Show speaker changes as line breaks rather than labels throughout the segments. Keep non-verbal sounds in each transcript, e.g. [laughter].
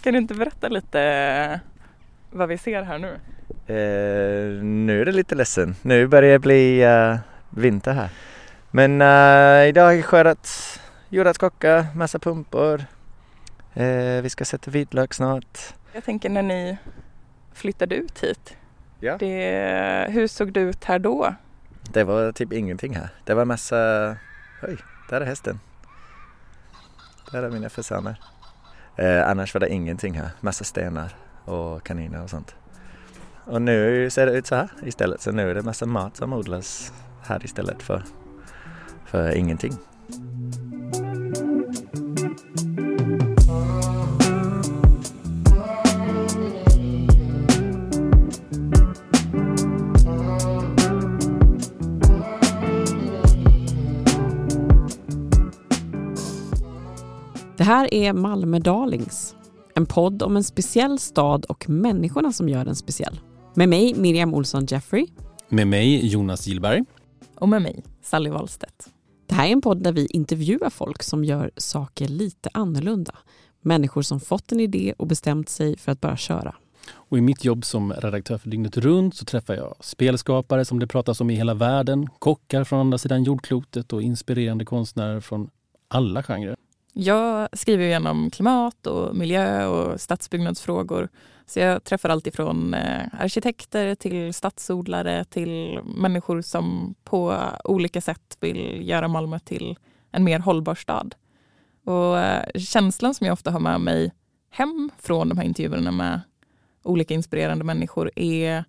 Kan du inte berätta lite vad vi ser här nu?
Eh, nu är det lite ledsen. Nu börjar det bli uh, vinter här. Men uh, idag har jag skördat jordärtskocka, massa pumpor. Uh, vi ska sätta vitlök snart.
Jag tänker när ni flyttade ut hit.
Ja.
Det, hur såg det ut här då?
Det var typ ingenting här. Det var massa... Oj, där är hästen. Där är mina fasaner. Eh, annars var det ingenting här. Massa stenar och kaniner och sånt. Och nu ser det ut så här istället. Så nu är det massa mat som odlas här istället för, för ingenting.
Det här är Malmö Darlings, en podd om en speciell stad och människorna som gör den speciell. Med mig Miriam Olsson Jeffrey.
Med mig Jonas Gillberg.
Och med mig Sally Wahlstedt.
Det här är en podd där vi intervjuar folk som gör saker lite annorlunda. Människor som fått en idé och bestämt sig för att bara köra.
Och I mitt jobb som redaktör för Dygnet runt så träffar jag spelskapare som det pratas om i hela världen, kockar från andra sidan jordklotet och inspirerande konstnärer från alla genrer.
Jag skriver igenom klimat och miljö och stadsbyggnadsfrågor. Så jag träffar allt ifrån eh, arkitekter till stadsodlare till människor som på olika sätt vill göra Malmö till en mer hållbar stad. Och eh, känslan som jag ofta har med mig hem från de här intervjuerna med olika inspirerande människor är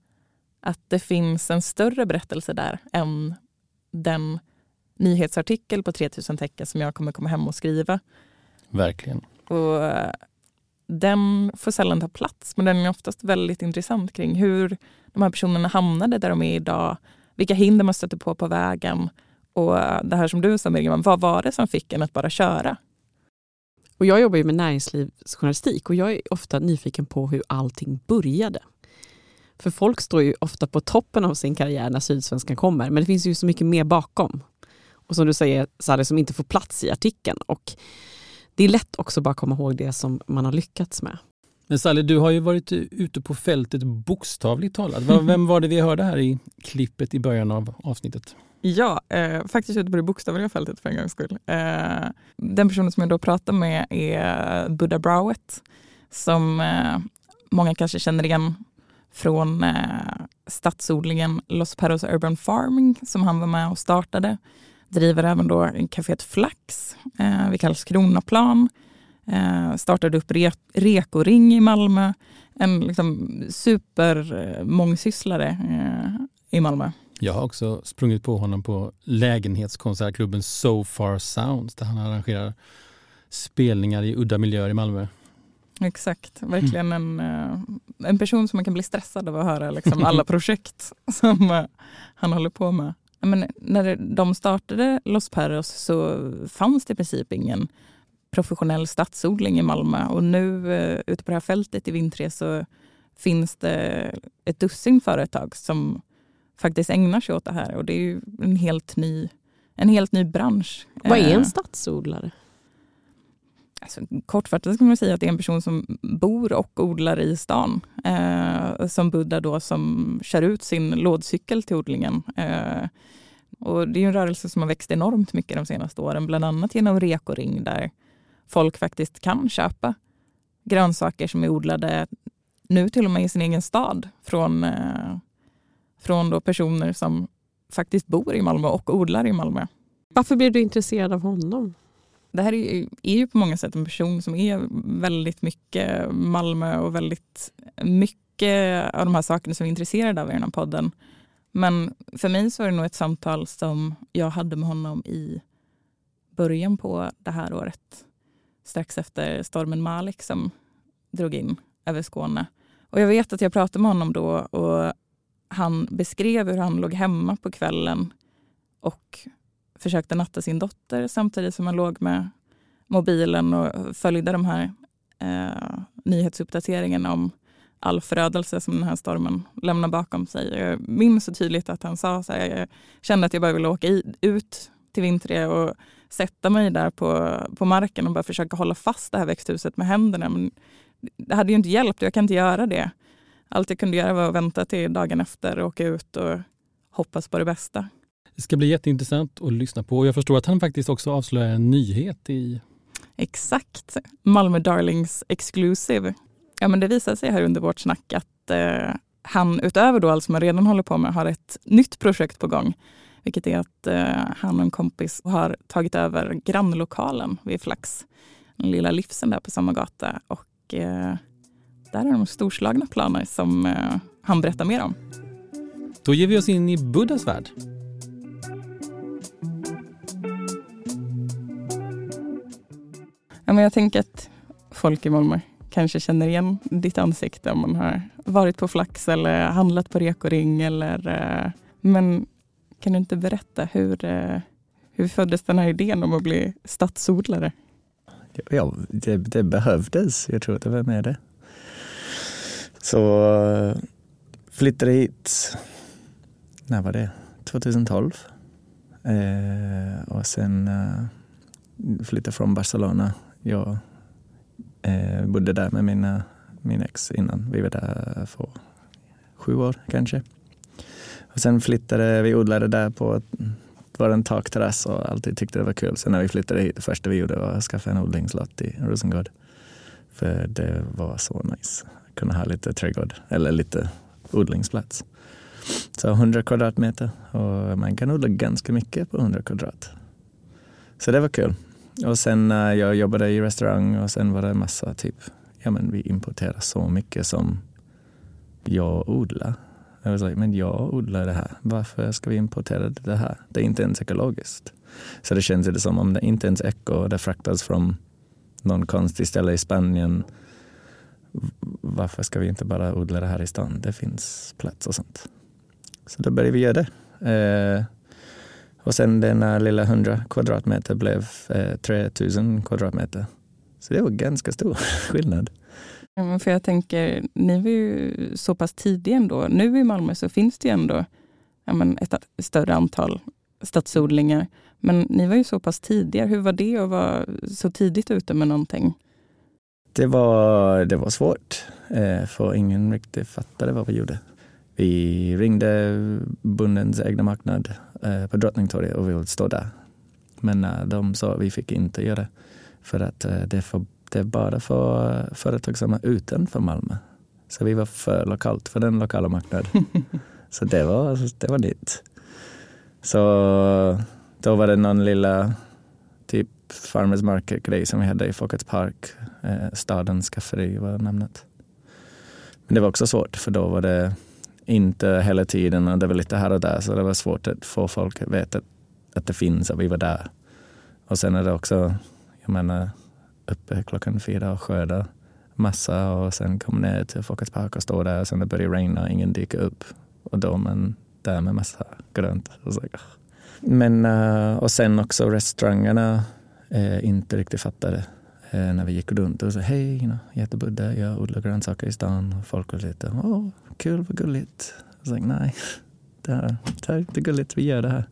att det finns en större berättelse där än den nyhetsartikel på 3000 tecken som jag kommer komma hem och skriva.
Verkligen.
Och eh, den får sällan ta plats, men den är oftast väldigt intressant kring hur de här personerna hamnade där de är idag, vilka hinder man stötte på på vägen och det här som du sa Miriam, vad var det som fick en att bara köra?
Och jag jobbar ju med näringslivsjournalistik och jag är ofta nyfiken på hur allting började. För folk står ju ofta på toppen av sin karriär när Sydsvenskan kommer, men det finns ju så mycket mer bakom. Och som du säger, Sally, som inte får plats i artikeln. Och det är lätt också bara komma ihåg det som man har lyckats med.
Men Sally, du har ju varit ute på fältet bokstavligt talat. Vem var det vi hörde här i klippet i början av avsnittet?
Ja, eh, faktiskt ute på det bokstavliga fältet för en gångs skull. Eh, den personen som jag då pratar med är Buddha Browett som eh, många kanske känner igen från eh, stadsodlingen Los Perros Urban Farming som han var med och startade driver även då kaféet Flax eh, vid Karlskronaplan. Eh, startade upp re Rekoring i Malmö. En liksom supermångsysslare eh, i Malmö.
Jag har också sprungit på honom på lägenhetskonsertklubben So Far Sounds där han arrangerar spelningar i udda miljöer i Malmö.
Exakt, verkligen en, eh, en person som man kan bli stressad av att höra liksom alla [laughs] projekt som eh, han håller på med men när de startade Los Perros så fanns det i princip ingen professionell stadsodling i Malmö och nu eh, ute på det här fältet i Vintre så finns det ett dussin företag som faktiskt ägnar sig åt det här och det är en helt ny, en helt ny bransch.
Vad är en eh, stadsodlare?
Alltså, kortfattat kan man säga att det är en person som bor och odlar i stan. Eh, som Buddha då som kör ut sin lådcykel till odlingen. Eh, och det är en rörelse som har växt enormt mycket de senaste åren, bland annat genom Rekoring där folk faktiskt kan köpa grönsaker som är odlade nu till och med i sin egen stad från, eh, från då personer som faktiskt bor i Malmö och odlar i Malmö.
Varför blev du intresserad av honom?
Det här är, är ju på många sätt en person som är väldigt mycket Malmö och väldigt mycket av de här sakerna som vi är intresserade av i den här podden. Men för mig så var det nog ett samtal som jag hade med honom i början på det här året. Strax efter stormen Malik som drog in över Skåne. Och jag vet att jag pratade med honom då och han beskrev hur han låg hemma på kvällen och försökte natta sin dotter samtidigt som han låg med mobilen och följde de här eh, nyhetsuppdateringarna om all förödelse som den här stormen lämnar bakom sig. Jag minns så tydligt att han sa så här, jag kände att jag bara ville åka i, ut till Vintre och sätta mig där på, på marken och bara försöka hålla fast det här växthuset med händerna. Men det hade ju inte hjälpt, jag kan inte göra det. Allt jag kunde göra var att vänta till dagen efter och åka ut och hoppas på det bästa.
Det ska bli jätteintressant att lyssna på. Jag förstår att han faktiskt också avslöjar en nyhet i...
Exakt. Malmö Darlings Exclusive. Ja, men det visar sig här under vårt snack att eh, han utöver då allt som han redan håller på med har ett nytt projekt på gång. Vilket är att eh, han och en kompis har tagit över grannlokalen vid Flax. Den lilla livsen där på samma gata. Och eh, där har de storslagna planer som eh, han berättar mer om.
Då ger vi oss in i Buddhas värld.
Ja, men jag tänker att folk i Malmö kanske känner igen ditt ansikte om man har varit på Flax eller handlat på Rekoring. Eller, eh, men kan du inte berätta hur, eh, hur föddes den här idén om att bli stadsodlare?
Ja, det, det behövdes. Jag tror att det var med det. Så eh, flyttade hit, när var det? 2012. Eh, och sen eh, flyttade från Barcelona. Jag eh, bodde där med mina, min ex innan. Vi var där för sju år kanske. Och sen flyttade vi, odlade där på det var en takterrass och alltid tyckte det var kul. Sen när vi flyttade hit, det första vi gjorde var att skaffa en odlingslott i Rosengård. För det var så nice att kunna ha lite trädgård eller lite odlingsplats. Så 100 kvadratmeter och man kan odla ganska mycket på 100 kvadrat. Så det var kul. Och sen när jag jobbade i restaurang och sen var det massa typ, ja men vi importerar så mycket som jag odlar. Jag var like, men jag odlar det här. Varför ska vi importera det här? Det är inte ens ekologiskt. Så det känns det som om det inte ens är eko. Det fraktas från någon konstig ställe i Spanien. Varför ska vi inte bara odla det här i stan? Det finns plats och sånt. Så då började vi göra det. Eh, och sen den lilla 100 kvadratmeter blev eh, 3000 kvadratmeter. Så det var ganska stor [laughs] skillnad.
Ja, för jag tänker, ni var ju så pass tidiga ändå. Nu i Malmö så finns det ju ändå ja, men ett större antal stadsodlingar. Men ni var ju så pass tidiga. Hur var det att vara så tidigt ute med någonting?
Det var, det var svårt, eh, för ingen riktigt fattade vad vi gjorde. Vi ringde bondens egna marknad eh, på Drottningtorget och ville stå där. Men eh, de sa att vi fick inte göra det för att det är för det är bara för företag som är utanför Malmö. Så vi var för lokalt för den lokala marknaden. [laughs] så det var, det var nytt. Så då var det någon lilla typ Farmers Market-grej som vi hade i Folkets Park. Eh, stadens skafferi var namnet. Men det var också svårt för då var det inte hela tiden och det var lite här och där så det var svårt att få folk att veta att det finns och vi var där. Och sen är det också, jag menar, uppe klockan fyra och skördar massa och sen kommer ner till Folkets park och står där och sen det börjar regna och ingen dyker upp. Och då är man där med massa grönt. Men, eh, och sen också restaurangerna eh, inte riktigt fattade eh, när vi gick runt och sa hej, you know, Budde, jag odlar grönsaker i stan. Och folk var lite, åh, kul, vad gulligt. Jag sa, nej, [laughs] det, här, det här är inte gulligt, vi gör det här.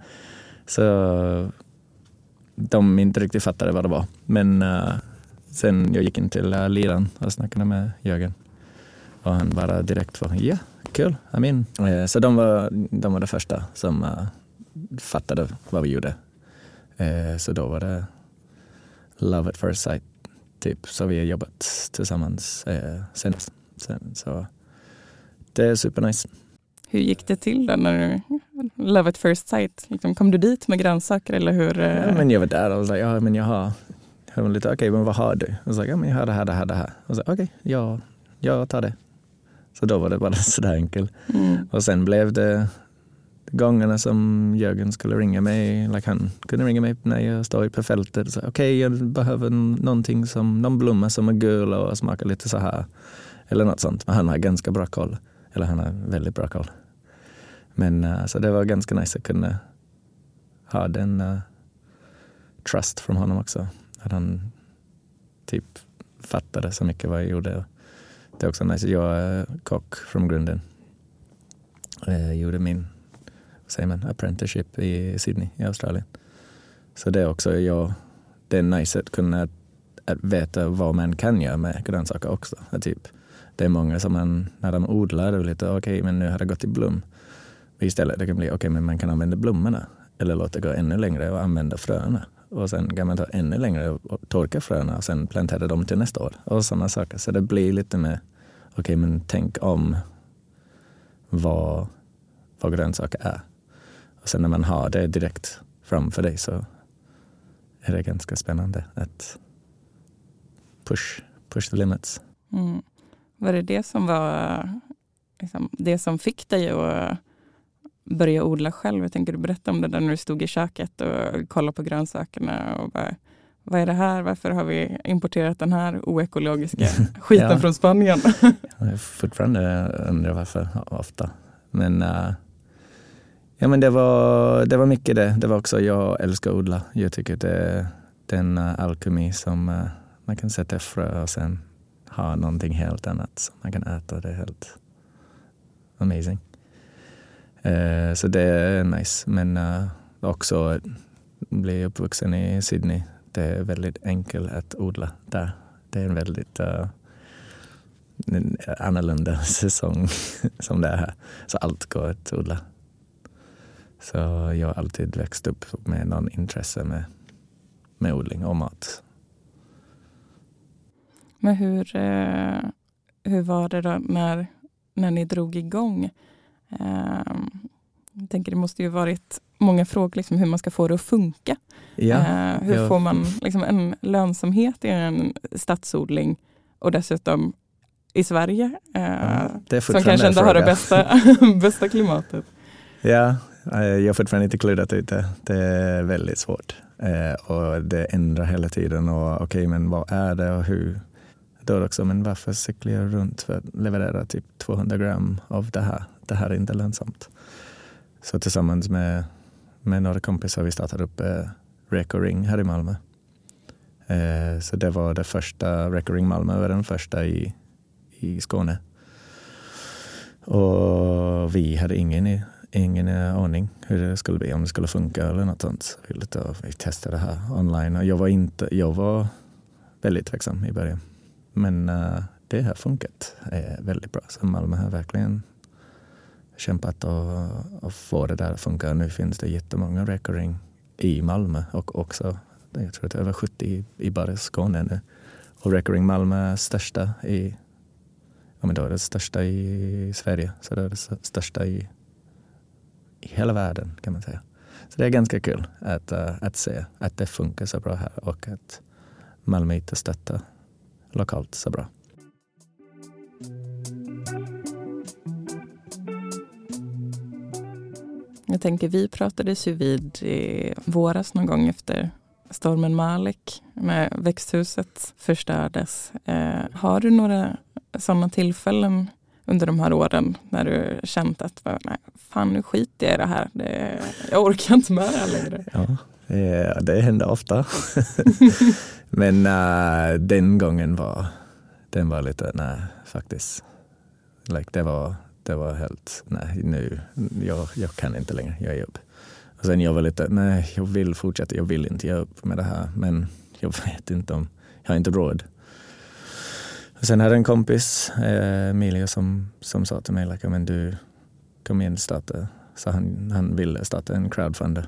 Så de inte riktigt fattade vad det var. Men uh, Sen jag gick in till uh, Liran och snackade med Jörgen. Och han bara direkt var, ja, kul, I'm in. Uh, så de var, de var de första som uh, fattade vad vi gjorde. Uh, så då var det love at first sight, typ. Så vi har jobbat tillsammans uh, sen. sen. Så det är supernice.
Hur gick det till då när du, love at first sight? Liksom, kom du dit med grönsaker eller hur?
Ja, men jag var där och sa, ja men jag har hon lite, okej, okay, men vad har du? Och så, ja, men jag har det här, det här, det här. Och så, okej, okay, ja, jag tar det. Så då var det bara [laughs] sådär enkelt. Mm. Och sen blev det gångerna som Jörgen skulle ringa mig, like han kunde ringa mig när jag står på fältet. Okej, okay, jag behöver någonting som, någon blomma som är gul och smakar lite så här. Eller något sånt. Men han har ganska bra koll. Eller han har väldigt bra koll. Men uh, så det var ganska nice att kunna ha den uh, trust från honom också. Att han typ fattade så mycket vad jag gjorde. Det är också nice. Jag är kock från grunden. Jag gjorde min säger man, apprenticeship i Sydney i Australien. Så det är också jag, det är nice att kunna att veta vad man kan göra med grönsaker också. Typ, det är många som man, när de odlar, är lite okej, okay, men nu har det gått i blom. Istället det kan bli, okej, okay, men man kan använda blommorna eller låta det gå ännu längre och använda fröna. Och sen kan man ta ännu längre och torka fröna och sen plantera dem till nästa år. Och sådana saker. Så det blir lite mer, okej, okay, men tänk om vad, vad grönsaker är. Och sen när man har det direkt framför dig så är det ganska spännande att push, push the limits.
Mm. Var det det som var liksom, det som fick dig att börja odla själv? Jag tänker du berätta om det där när du stod i köket och kollade på grönsakerna och bara, vad är det här? Varför har vi importerat den här oekologiska [laughs] skiten ja. från Spanien? [laughs]
jag fortfarande undrar varför ofta. Men, uh, ja, men det, var, det var mycket det. Det var också, jag älskar att odla. Jag tycker det är den uh, alkemi som uh, man kan sätta frö och sen ha någonting helt annat som man kan äta. Det är helt amazing. Uh, så det är nice. Men uh, också bli uppvuxen i Sydney. Det är väldigt enkelt att odla där. Det är en väldigt uh, en annorlunda [laughs] säsong [laughs] som det är här. Så allt går att odla. Så jag har alltid växt upp med någon intresse med, med odling och mat.
Men hur, eh, hur var det då när, när ni drog igång? Ehm, jag tänker det måste ju varit många frågor liksom hur man ska få det att funka. Ja, eh, hur ja. får man liksom en lönsamhet i en stadsodling och dessutom i Sverige. Ja, som kanske inte har det bästa, [laughs] bästa klimatet.
Ja, eh, jag har fortfarande inte klurat ut det. Det är väldigt svårt. Och det ändrar hela tiden. Och okej, okay, men vad är det och hur? Då också, men varför cyklar jag runt för att leverera typ 200 gram av det här? Det här är inte lönsamt. Så tillsammans med, med några kompisar vi startade upp eh, Reco Ring här i Malmö. Eh, så det var det första, Reco Ring Malmö var den första i, i Skåne. Och vi hade ingen, ingen aning hur det skulle bli, om det skulle funka eller något sånt. Vi, vi testade det här online och jag var, inte, jag var väldigt tveksam i början. Men uh, det har funkat är väldigt bra. Så Malmö har verkligen kämpat och, och få det där att funka. Nu finns det jättemånga recording i Malmö och också, jag tror att det är över 70 i, bara Skåne nu. Och recording Malmö är största i, ja men då är det största i Sverige, så det är det största i, i hela världen kan man säga. Så det är ganska kul att, uh, att se att det funkar så bra här och att Malmö inte stöttar lokalt så bra.
Jag tänker, vi pratades ju vid i våras någon gång efter stormen Malik när växthuset förstördes. Eh, har du några sådana tillfällen under de här åren när du känt att nej, fan nu skiter jag i det här. Det, jag orkar inte med det här längre.
Ja, det, det händer ofta. [laughs] Men uh, den gången var den var lite, nej faktiskt. Like, det, var, det var helt, nej nu, jag, jag kan inte längre, jag ger upp. Och sen jag var lite, nej jag vill fortsätta, jag vill inte ge upp med det här. Men jag [laughs] vet inte om, jag har inte råd. Och sen hade en kompis, eh, Emilio, som, som sa till mig, like, men du, kom igen starta. Så han, han ville starta en crowdfunder.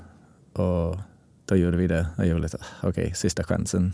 Och då gjorde vi det. Och jag var lite, ah, okej, okay, sista chansen.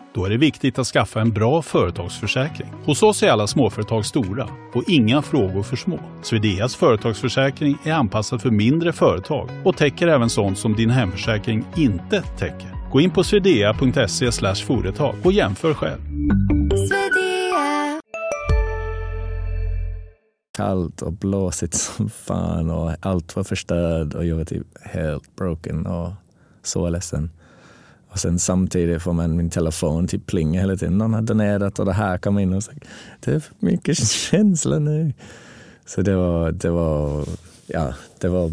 Då är det viktigt att skaffa en bra företagsförsäkring. Hos oss är alla småföretag stora och inga frågor för små. Swedeas företagsförsäkring är anpassad för mindre företag och täcker även sånt som din hemförsäkring inte täcker. Gå in på swedea.se företag och jämför själv.
Kallt och blåsigt som fan och allt var förstört och jag var typ helt broken och så ledsen. Och sen samtidigt får man min telefon typ plinga hela tiden. Någon har donerat och det här kom in och så, det är för mycket känsla nu. Så det var, det var, ja, det var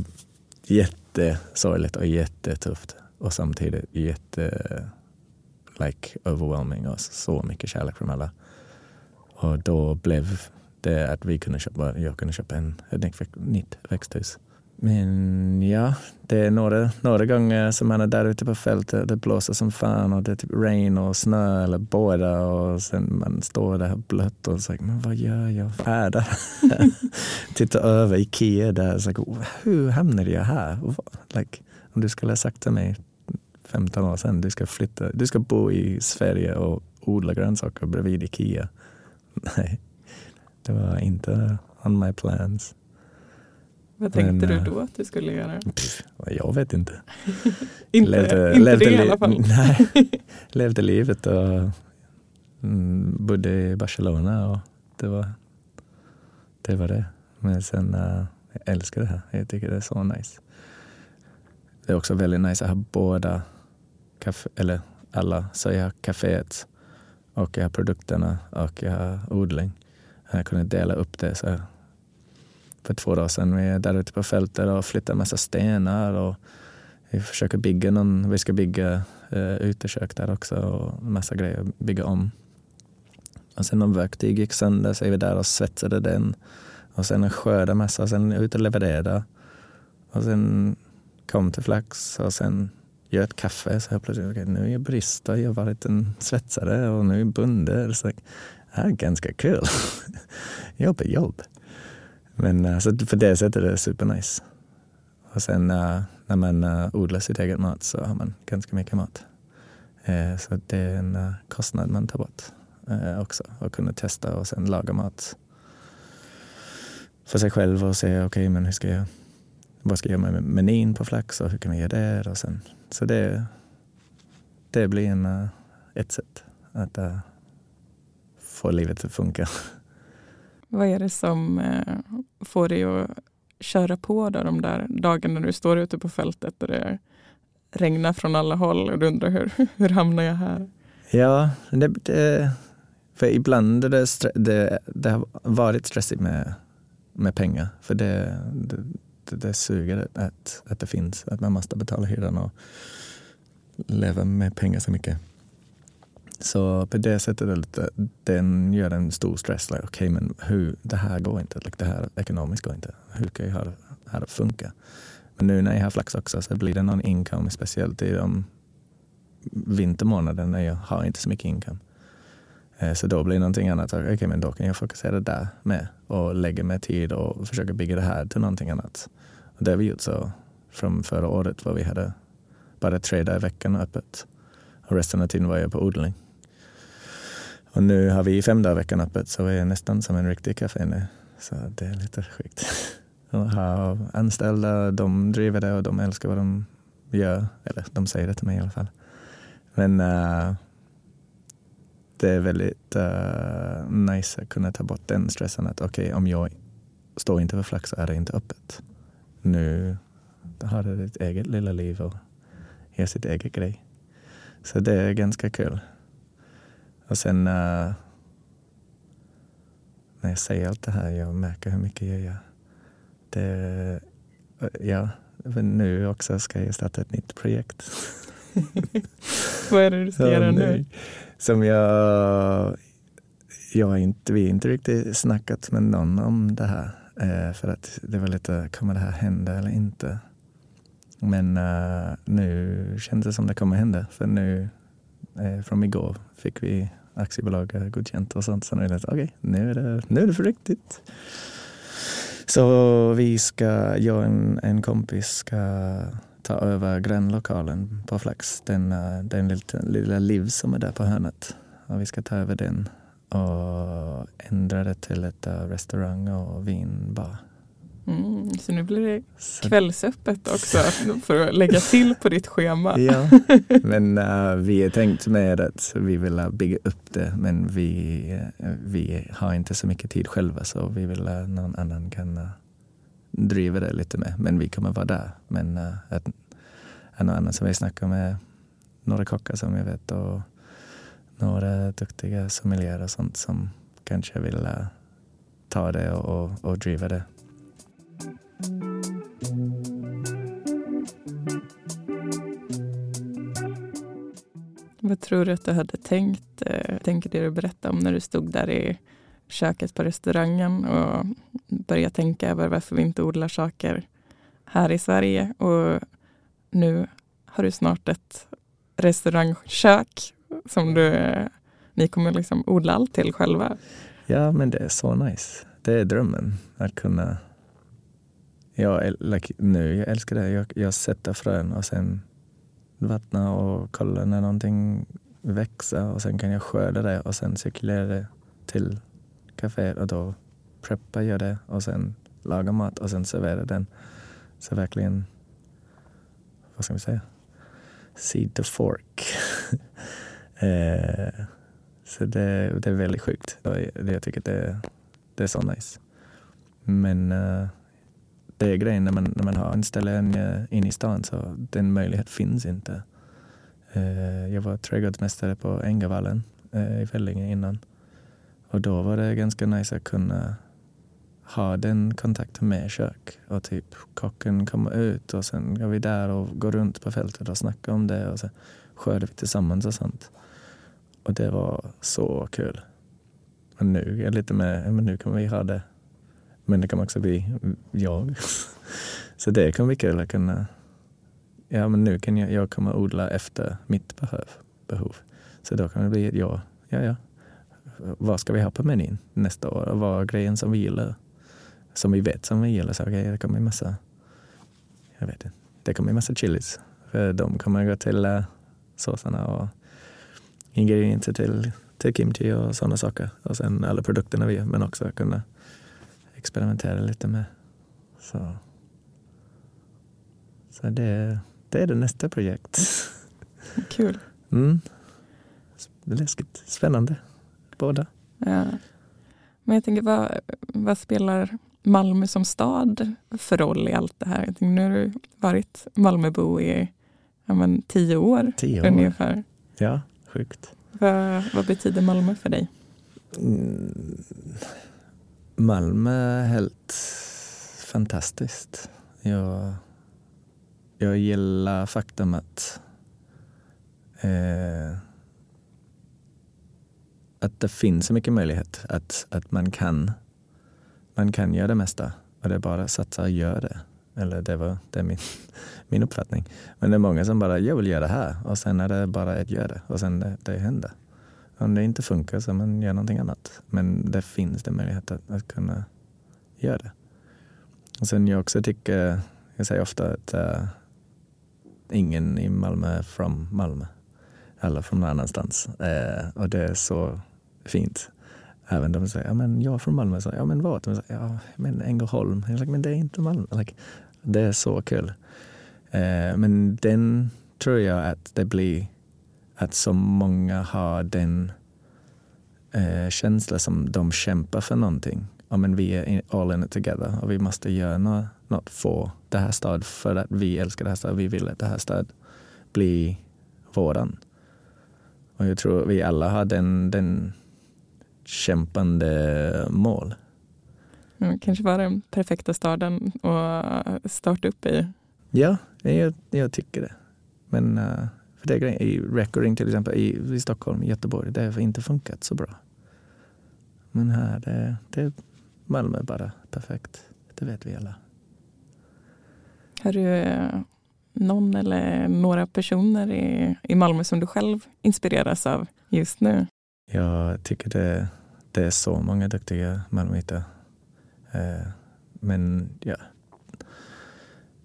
jättesorgligt och jättetufft och samtidigt jätte like overwhelming och så mycket kärlek från alla. Och då blev det att vi kunde köpa, jag kunde köpa en, ett nytt växthus. Men ja, det är några, några gånger som man är där ute på fältet det blåser som fan och det är typ regn och snö eller båda och sen man står där blött och säger men vad gör jag här? [laughs] Tittar över Ikea där och säger, oh, hur hamnade jag här? Like, om du skulle ha sagt till mig 15 år sedan du ska flytta, du ska bo i Sverige och odla grönsaker bredvid Ikea. [laughs] Nej, det var inte on my plans.
Vad tänkte Men, du eh, då att du skulle göra?
Pff, jag vet inte. [laughs]
inte levde, inte levde det i alla fall? [laughs]
Nej, [laughs] levde livet och mm, bodde i Barcelona och det var det. Var det. Men sen, uh, jag älskar det här. Jag tycker det är så nice. Det är också väldigt nice att ha båda, kafé, eller alla, så jag har kaféet och jag har produkterna och jag har odling. Jag kunde dela upp det. Så för två dagar sedan vi är där ute på fältet och flyttar en massa stenar och vi försöker bygga någon, vi ska bygga eh, utekök där också och en massa grejer, bygga om. Och sen om verktyg gick sönder så är vi där och svetsade den. Och sen skörda massa och sen ut och leverera. Och sen kom till Flax och sen gör ett kaffe. Så jag plötsligt, okay, nu är jag barista, jag har varit en svetsare och nu är jag bonde. Så det är ganska kul. [laughs] jobb är jobb. Men eh, så för det sättet är det supernice. Och sen eh, när man eh, odlar sitt eget mat så har man ganska mycket mat. så det är en kostnad man tar bort också. Att kunna testa och sen laga mat för sig själv och se okej, okay, men hur ska jag, vad ska jag göra med menyn på Flax och hur kan vi göra det? Och sen, så det, det blir en, ett sätt att få livet att funka.
Vad är det som eh, får dig att köra på då, de där dagarna när du står ute på fältet och det regnar från alla håll och du undrar hur, [laughs] hur hamnar jag här?
Ja, det, det, för ibland det, det, det har varit stressigt med, med pengar. För det, det, det, det suger att, att det finns, att man måste betala hyran och leva med pengar så mycket. Så på det sättet är lite, den gör en stor stress. Like, okay, men hur, det här går inte. Like, det här ekonomiskt går inte. Hur kan jag ha det här att funka? Men nu när jag har flax också så blir det någon income, speciellt i de vintermånaderna när jag har inte så mycket income. Eh, så då blir det någonting annat. Okej, okay, men då kan jag fokusera där med och lägga mer tid och försöka bygga det här till någonting annat. Och det har vi gjort så från förra året var vi hade bara tre dagar i veckan öppet. Och resten av tiden var jag på odling. Och nu har vi fem dagar i veckan öppet så vi är nästan som en riktig kafé nu. Så det är lite sjukt. [laughs] Och har anställda, de driver det och de älskar vad de gör. Eller de säger det till mig i alla fall. Men uh, det är väldigt uh, nice att kunna ta bort den stressen att okej, okay, om jag står inte för flax så är det inte öppet. Nu har det ett eget lilla liv och gör sitt eget grej. Så det är ganska kul. Och sen uh, när jag säger allt det här, jag märker hur mycket jag gör. Det, ja, nu också ska jag starta ett nytt projekt. [laughs]
Vad är det du ska göra nu?
Som jag, jag inte, vi inte riktigt snackat med någon om det här. Eh, för att det var lite, kommer det här hända eller inte? Men uh, nu känns det som det kommer hända. För nu, eh, från igår, fick vi aktiebolag godkänt och sånt. Så nu är det okej, okay, nu, är det, nu är det för riktigt. Så vi ska, jag och en, en kompis ska ta över grannlokalen på Flax. Den, eh, den lilla, lilla liv som är där på hörnet. Och vi ska ta över den och ändra det till ett eh, restaurang och vinbar.
Mm, så nu blir det kvällsöppet också för att lägga till på ditt schema.
Ja, [laughs] men uh, vi är tänkt med att vi vill bygga upp det men vi, uh, vi har inte så mycket tid själva så vi vill att någon annan kan driva det lite med. Men vi kommer vara där. Men uh, att, någon annan som vi snackar med, några kockar som jag vet och några duktiga sommelierer och sånt som kanske vill ta det och, och, och driva det.
Vad tror du att du hade tänkt, eh, tänker du berätta om när du stod där i köket på restaurangen och började tänka över varför vi inte odlar saker här i Sverige och nu har du snart ett restaurangkök som du, ni kommer liksom odla allt till själva.
Ja, men det är så nice. Det är drömmen, att kunna jag, like, nu, jag älskar det. Jag, jag sätter frön och sen vattna och kolla när någonting växer och sen kan jag skörda det och sen cirkulera det till kaféet och då preppar jag det och sen lagar mat och sen serverar den. Så verkligen, vad ska vi säga? Seed to fork. [laughs] eh, så det, det är väldigt sjukt. Jag tycker det, det är så nice. Men uh, det är grejen när man, när man har en eh, ställe inne i stan så den möjligheten finns inte. Eh, jag var trädgårdsmästare på Ängavallen eh, i Vellinge innan. Och då var det ganska nice att kunna ha den kontakten med kök. Och typ kocken kommer ut och sen går vi där och går runt på fältet och snackar om det och så skördar vi tillsammans och sånt. Och det var så kul. Men nu är jag lite mer... men nu kan vi ha det. Men det kan också bli jag. [laughs] Så det kan bli kul att kunna, ja men nu kan jag, jag kommer odla efter mitt behov. behov. Så då kan det bli jag, ja ja. Vad ska vi ha på menyn nästa år? Och vad är grejen som vi gillar? Som vi vet som vi gillar. Så okay, det kommer massa, jag vet inte, det kommer massa chilis. För de kommer gå till uh, såserna och ingredienser till, till kimchi och sådana saker. Och sen alla produkterna vi gör, men också kunna experimentera lite med. Så, så det, det är det nästa projekt. [laughs]
Kul.
Mm. Läskigt, spännande, båda.
Ja. Men jag tänker, vad, vad spelar Malmö som stad för roll i allt det här? Jag tänker, nu har du varit Malmöbo i ja, men, tio år
tio år.
ungefär.
Ja, sjukt.
Vad, vad betyder Malmö för dig?
Mm. Malmö är helt fantastiskt. Jag, jag gillar faktum att, eh, att det finns så mycket möjlighet att, att man, kan, man kan göra det mesta och det är bara att satsa och göra det. Eller det, var, det är min, [laughs] min uppfattning. Men det är många som bara, jag vill göra det här och sen är det bara att göra det och sen det, det händer. Om det inte funkar så man gör någonting annat. Men det finns det möjlighet att, att kunna göra det. Och sen jag också tycker, jag säger ofta att uh, ingen i Malmö är från Malmö. Alla från någon annanstans. Uh, och det är så fint. Även de säger, ja men jag är från Malmö. Så, ja men vart? De säger, ja men Ängelholm. Jag säger, men det är inte Malmö. Like, det är så kul. Uh, men den tror jag att det blir att så många har den eh, känslan som de kämpar för någonting. Ja, men vi är all in it together och vi måste göra något, något för det här staden för att vi älskar det här staden. Vi vill att det här staden blir våran. Och jag tror vi alla har den, den kämpande mål.
Mm, kanske var den perfekta staden att starta upp i.
Ja, jag, jag tycker det. Men uh, för det är grejen, i recording till exempel i, i Stockholm, i Göteborg, det har inte funkat så bra. Men här, det, det Malmö bara perfekt. Det vet vi alla.
Har du eh, någon eller några personer i, i Malmö som du själv inspireras av just nu?
Jag tycker det, det är så många duktiga malmöiter. Eh, men ja,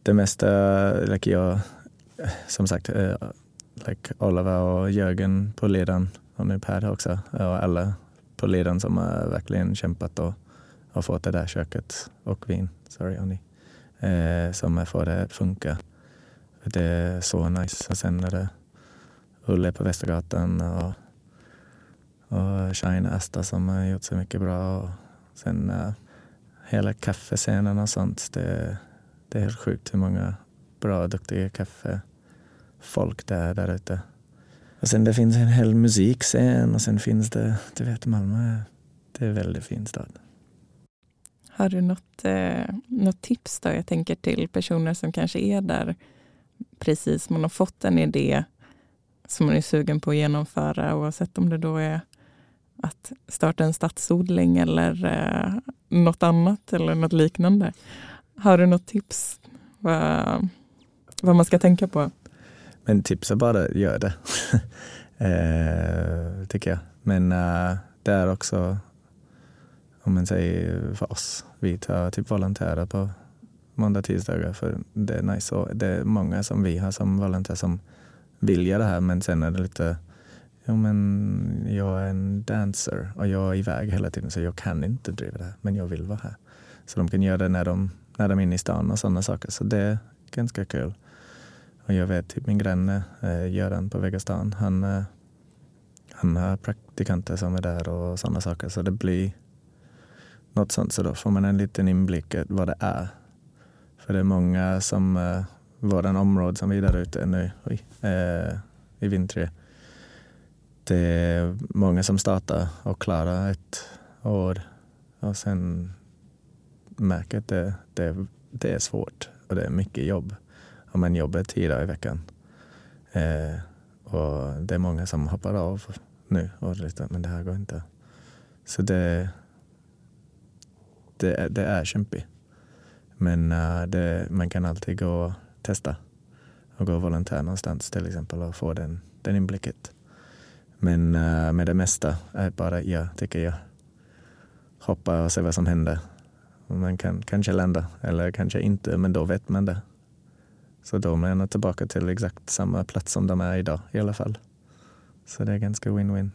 det mesta, like jag, som sagt, eh, like Oliver och Jörgen på ledan och nu Per också och alla på ledan som har verkligen kämpat och har fått det där köket och vin, sorry Annie, eh, som fått det att funka. Det är så nice. Och sen är det Ulle på Västergatan och, och Shine Asta som har gjort så mycket bra. Och sen uh, hela kaffescenen och sånt. Det, det är helt sjukt hur många bra, duktiga kaffe folk där, där ute. Och sen det finns en hel musikscen och sen finns det, du vet Malmö, det är en väldigt fin stad.
Har du något, eh, något tips då? Jag tänker till personer som kanske är där precis, man har fått en idé som man är sugen på att genomföra oavsett om det då är att starta en stadsodling eller eh, något annat eller något liknande. Har du något tips vad, vad man ska tänka på?
Men tipsa är bara gör det, [laughs] eh, tycker jag. Men eh, det är också, om man säger för oss, vi tar typ volontärer på måndag, tisdagar för det är nice. Och det är många som vi har som volontärer som vill göra det här men sen är det lite Jo men jag är en dancer och jag är iväg hela tiden så jag kan inte driva det här men jag vill vara här. Så de kan göra det när de, när de är inne i stan och sådana saker. Så det är ganska kul. Och jag vet typ min granne eh, Göran på Vegastan, han, eh, han har praktikanter som är där och sådana saker. Så det blir något sånt. Så då får man en liten inblick i vad det är. För det är många som, eh, våran område som vi är där ute nu oj, eh, i Vintre, det är många som startar och klarar ett år och sen märker att det, det, det är svårt och det är mycket jobb. Och man jobbar tio dagar i veckan. Eh, och det är många som hoppar av nu och lite, men det här går inte. Så det, det, det är kämpigt. Men uh, det, man kan alltid gå och testa och gå volontär någonstans till exempel och få den, den inblicket. Men uh, med det mesta är bara jag, tycker jag. Hoppa och se vad som händer. Man kan kanske landa eller kanske inte, men då vet man det. Så då är man tillbaka till exakt samma plats som de är idag i alla fall. Så det är ganska win-win.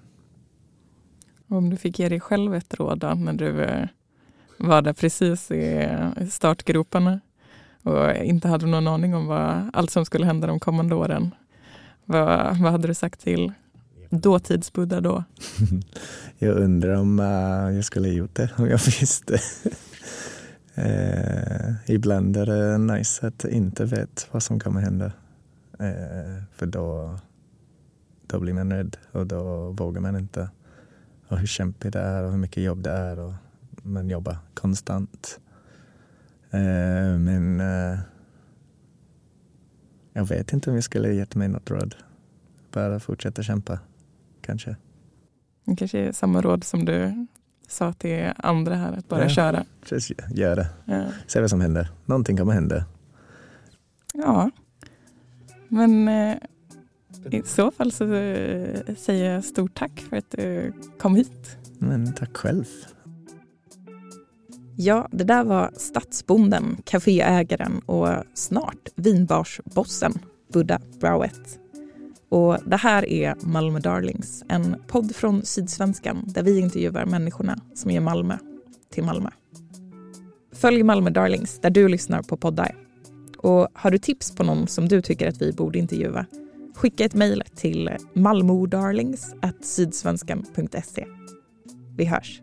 Om du fick ge dig själv ett råd då, när du eh, var där precis i startgroparna och inte hade någon aning om vad, allt som skulle hända de kommande åren. Vad, vad hade du sagt till dåtidsbuddha då? [laughs]
jag undrar om uh, jag skulle ha gjort det om jag [laughs] visste. Eh, ibland är det nice att inte vet vad som kommer hända. Eh, för då, då blir man rädd och då vågar man inte. Och hur kämpigt det är och hur mycket jobb det är. Och man jobbar konstant. Eh, men eh, jag vet inte om jag skulle gett mig något råd. Bara fortsätta kämpa kanske.
Det kanske är samma råd som du sa till andra här, att bara ja, köra.
Precis, gör det. Ja. Se vad som händer. Någonting kommer hända.
Ja, men eh, i så fall så eh, säger jag stort tack för att du kom hit.
Men tack själv.
Ja, det där var stadsbonden, kaféägaren och snart vinbarsbossen Buddha Browett. Och det här är Malmö Darlings, en podd från Sydsvenskan där vi intervjuar människorna som gör Malmö till Malmö. Följ Malmö Darlings där du lyssnar på poddar. Och har du tips på någon som du tycker att vi borde intervjua? Skicka ett mejl till malmodarlings.sydsvenskan.se. Vi hörs.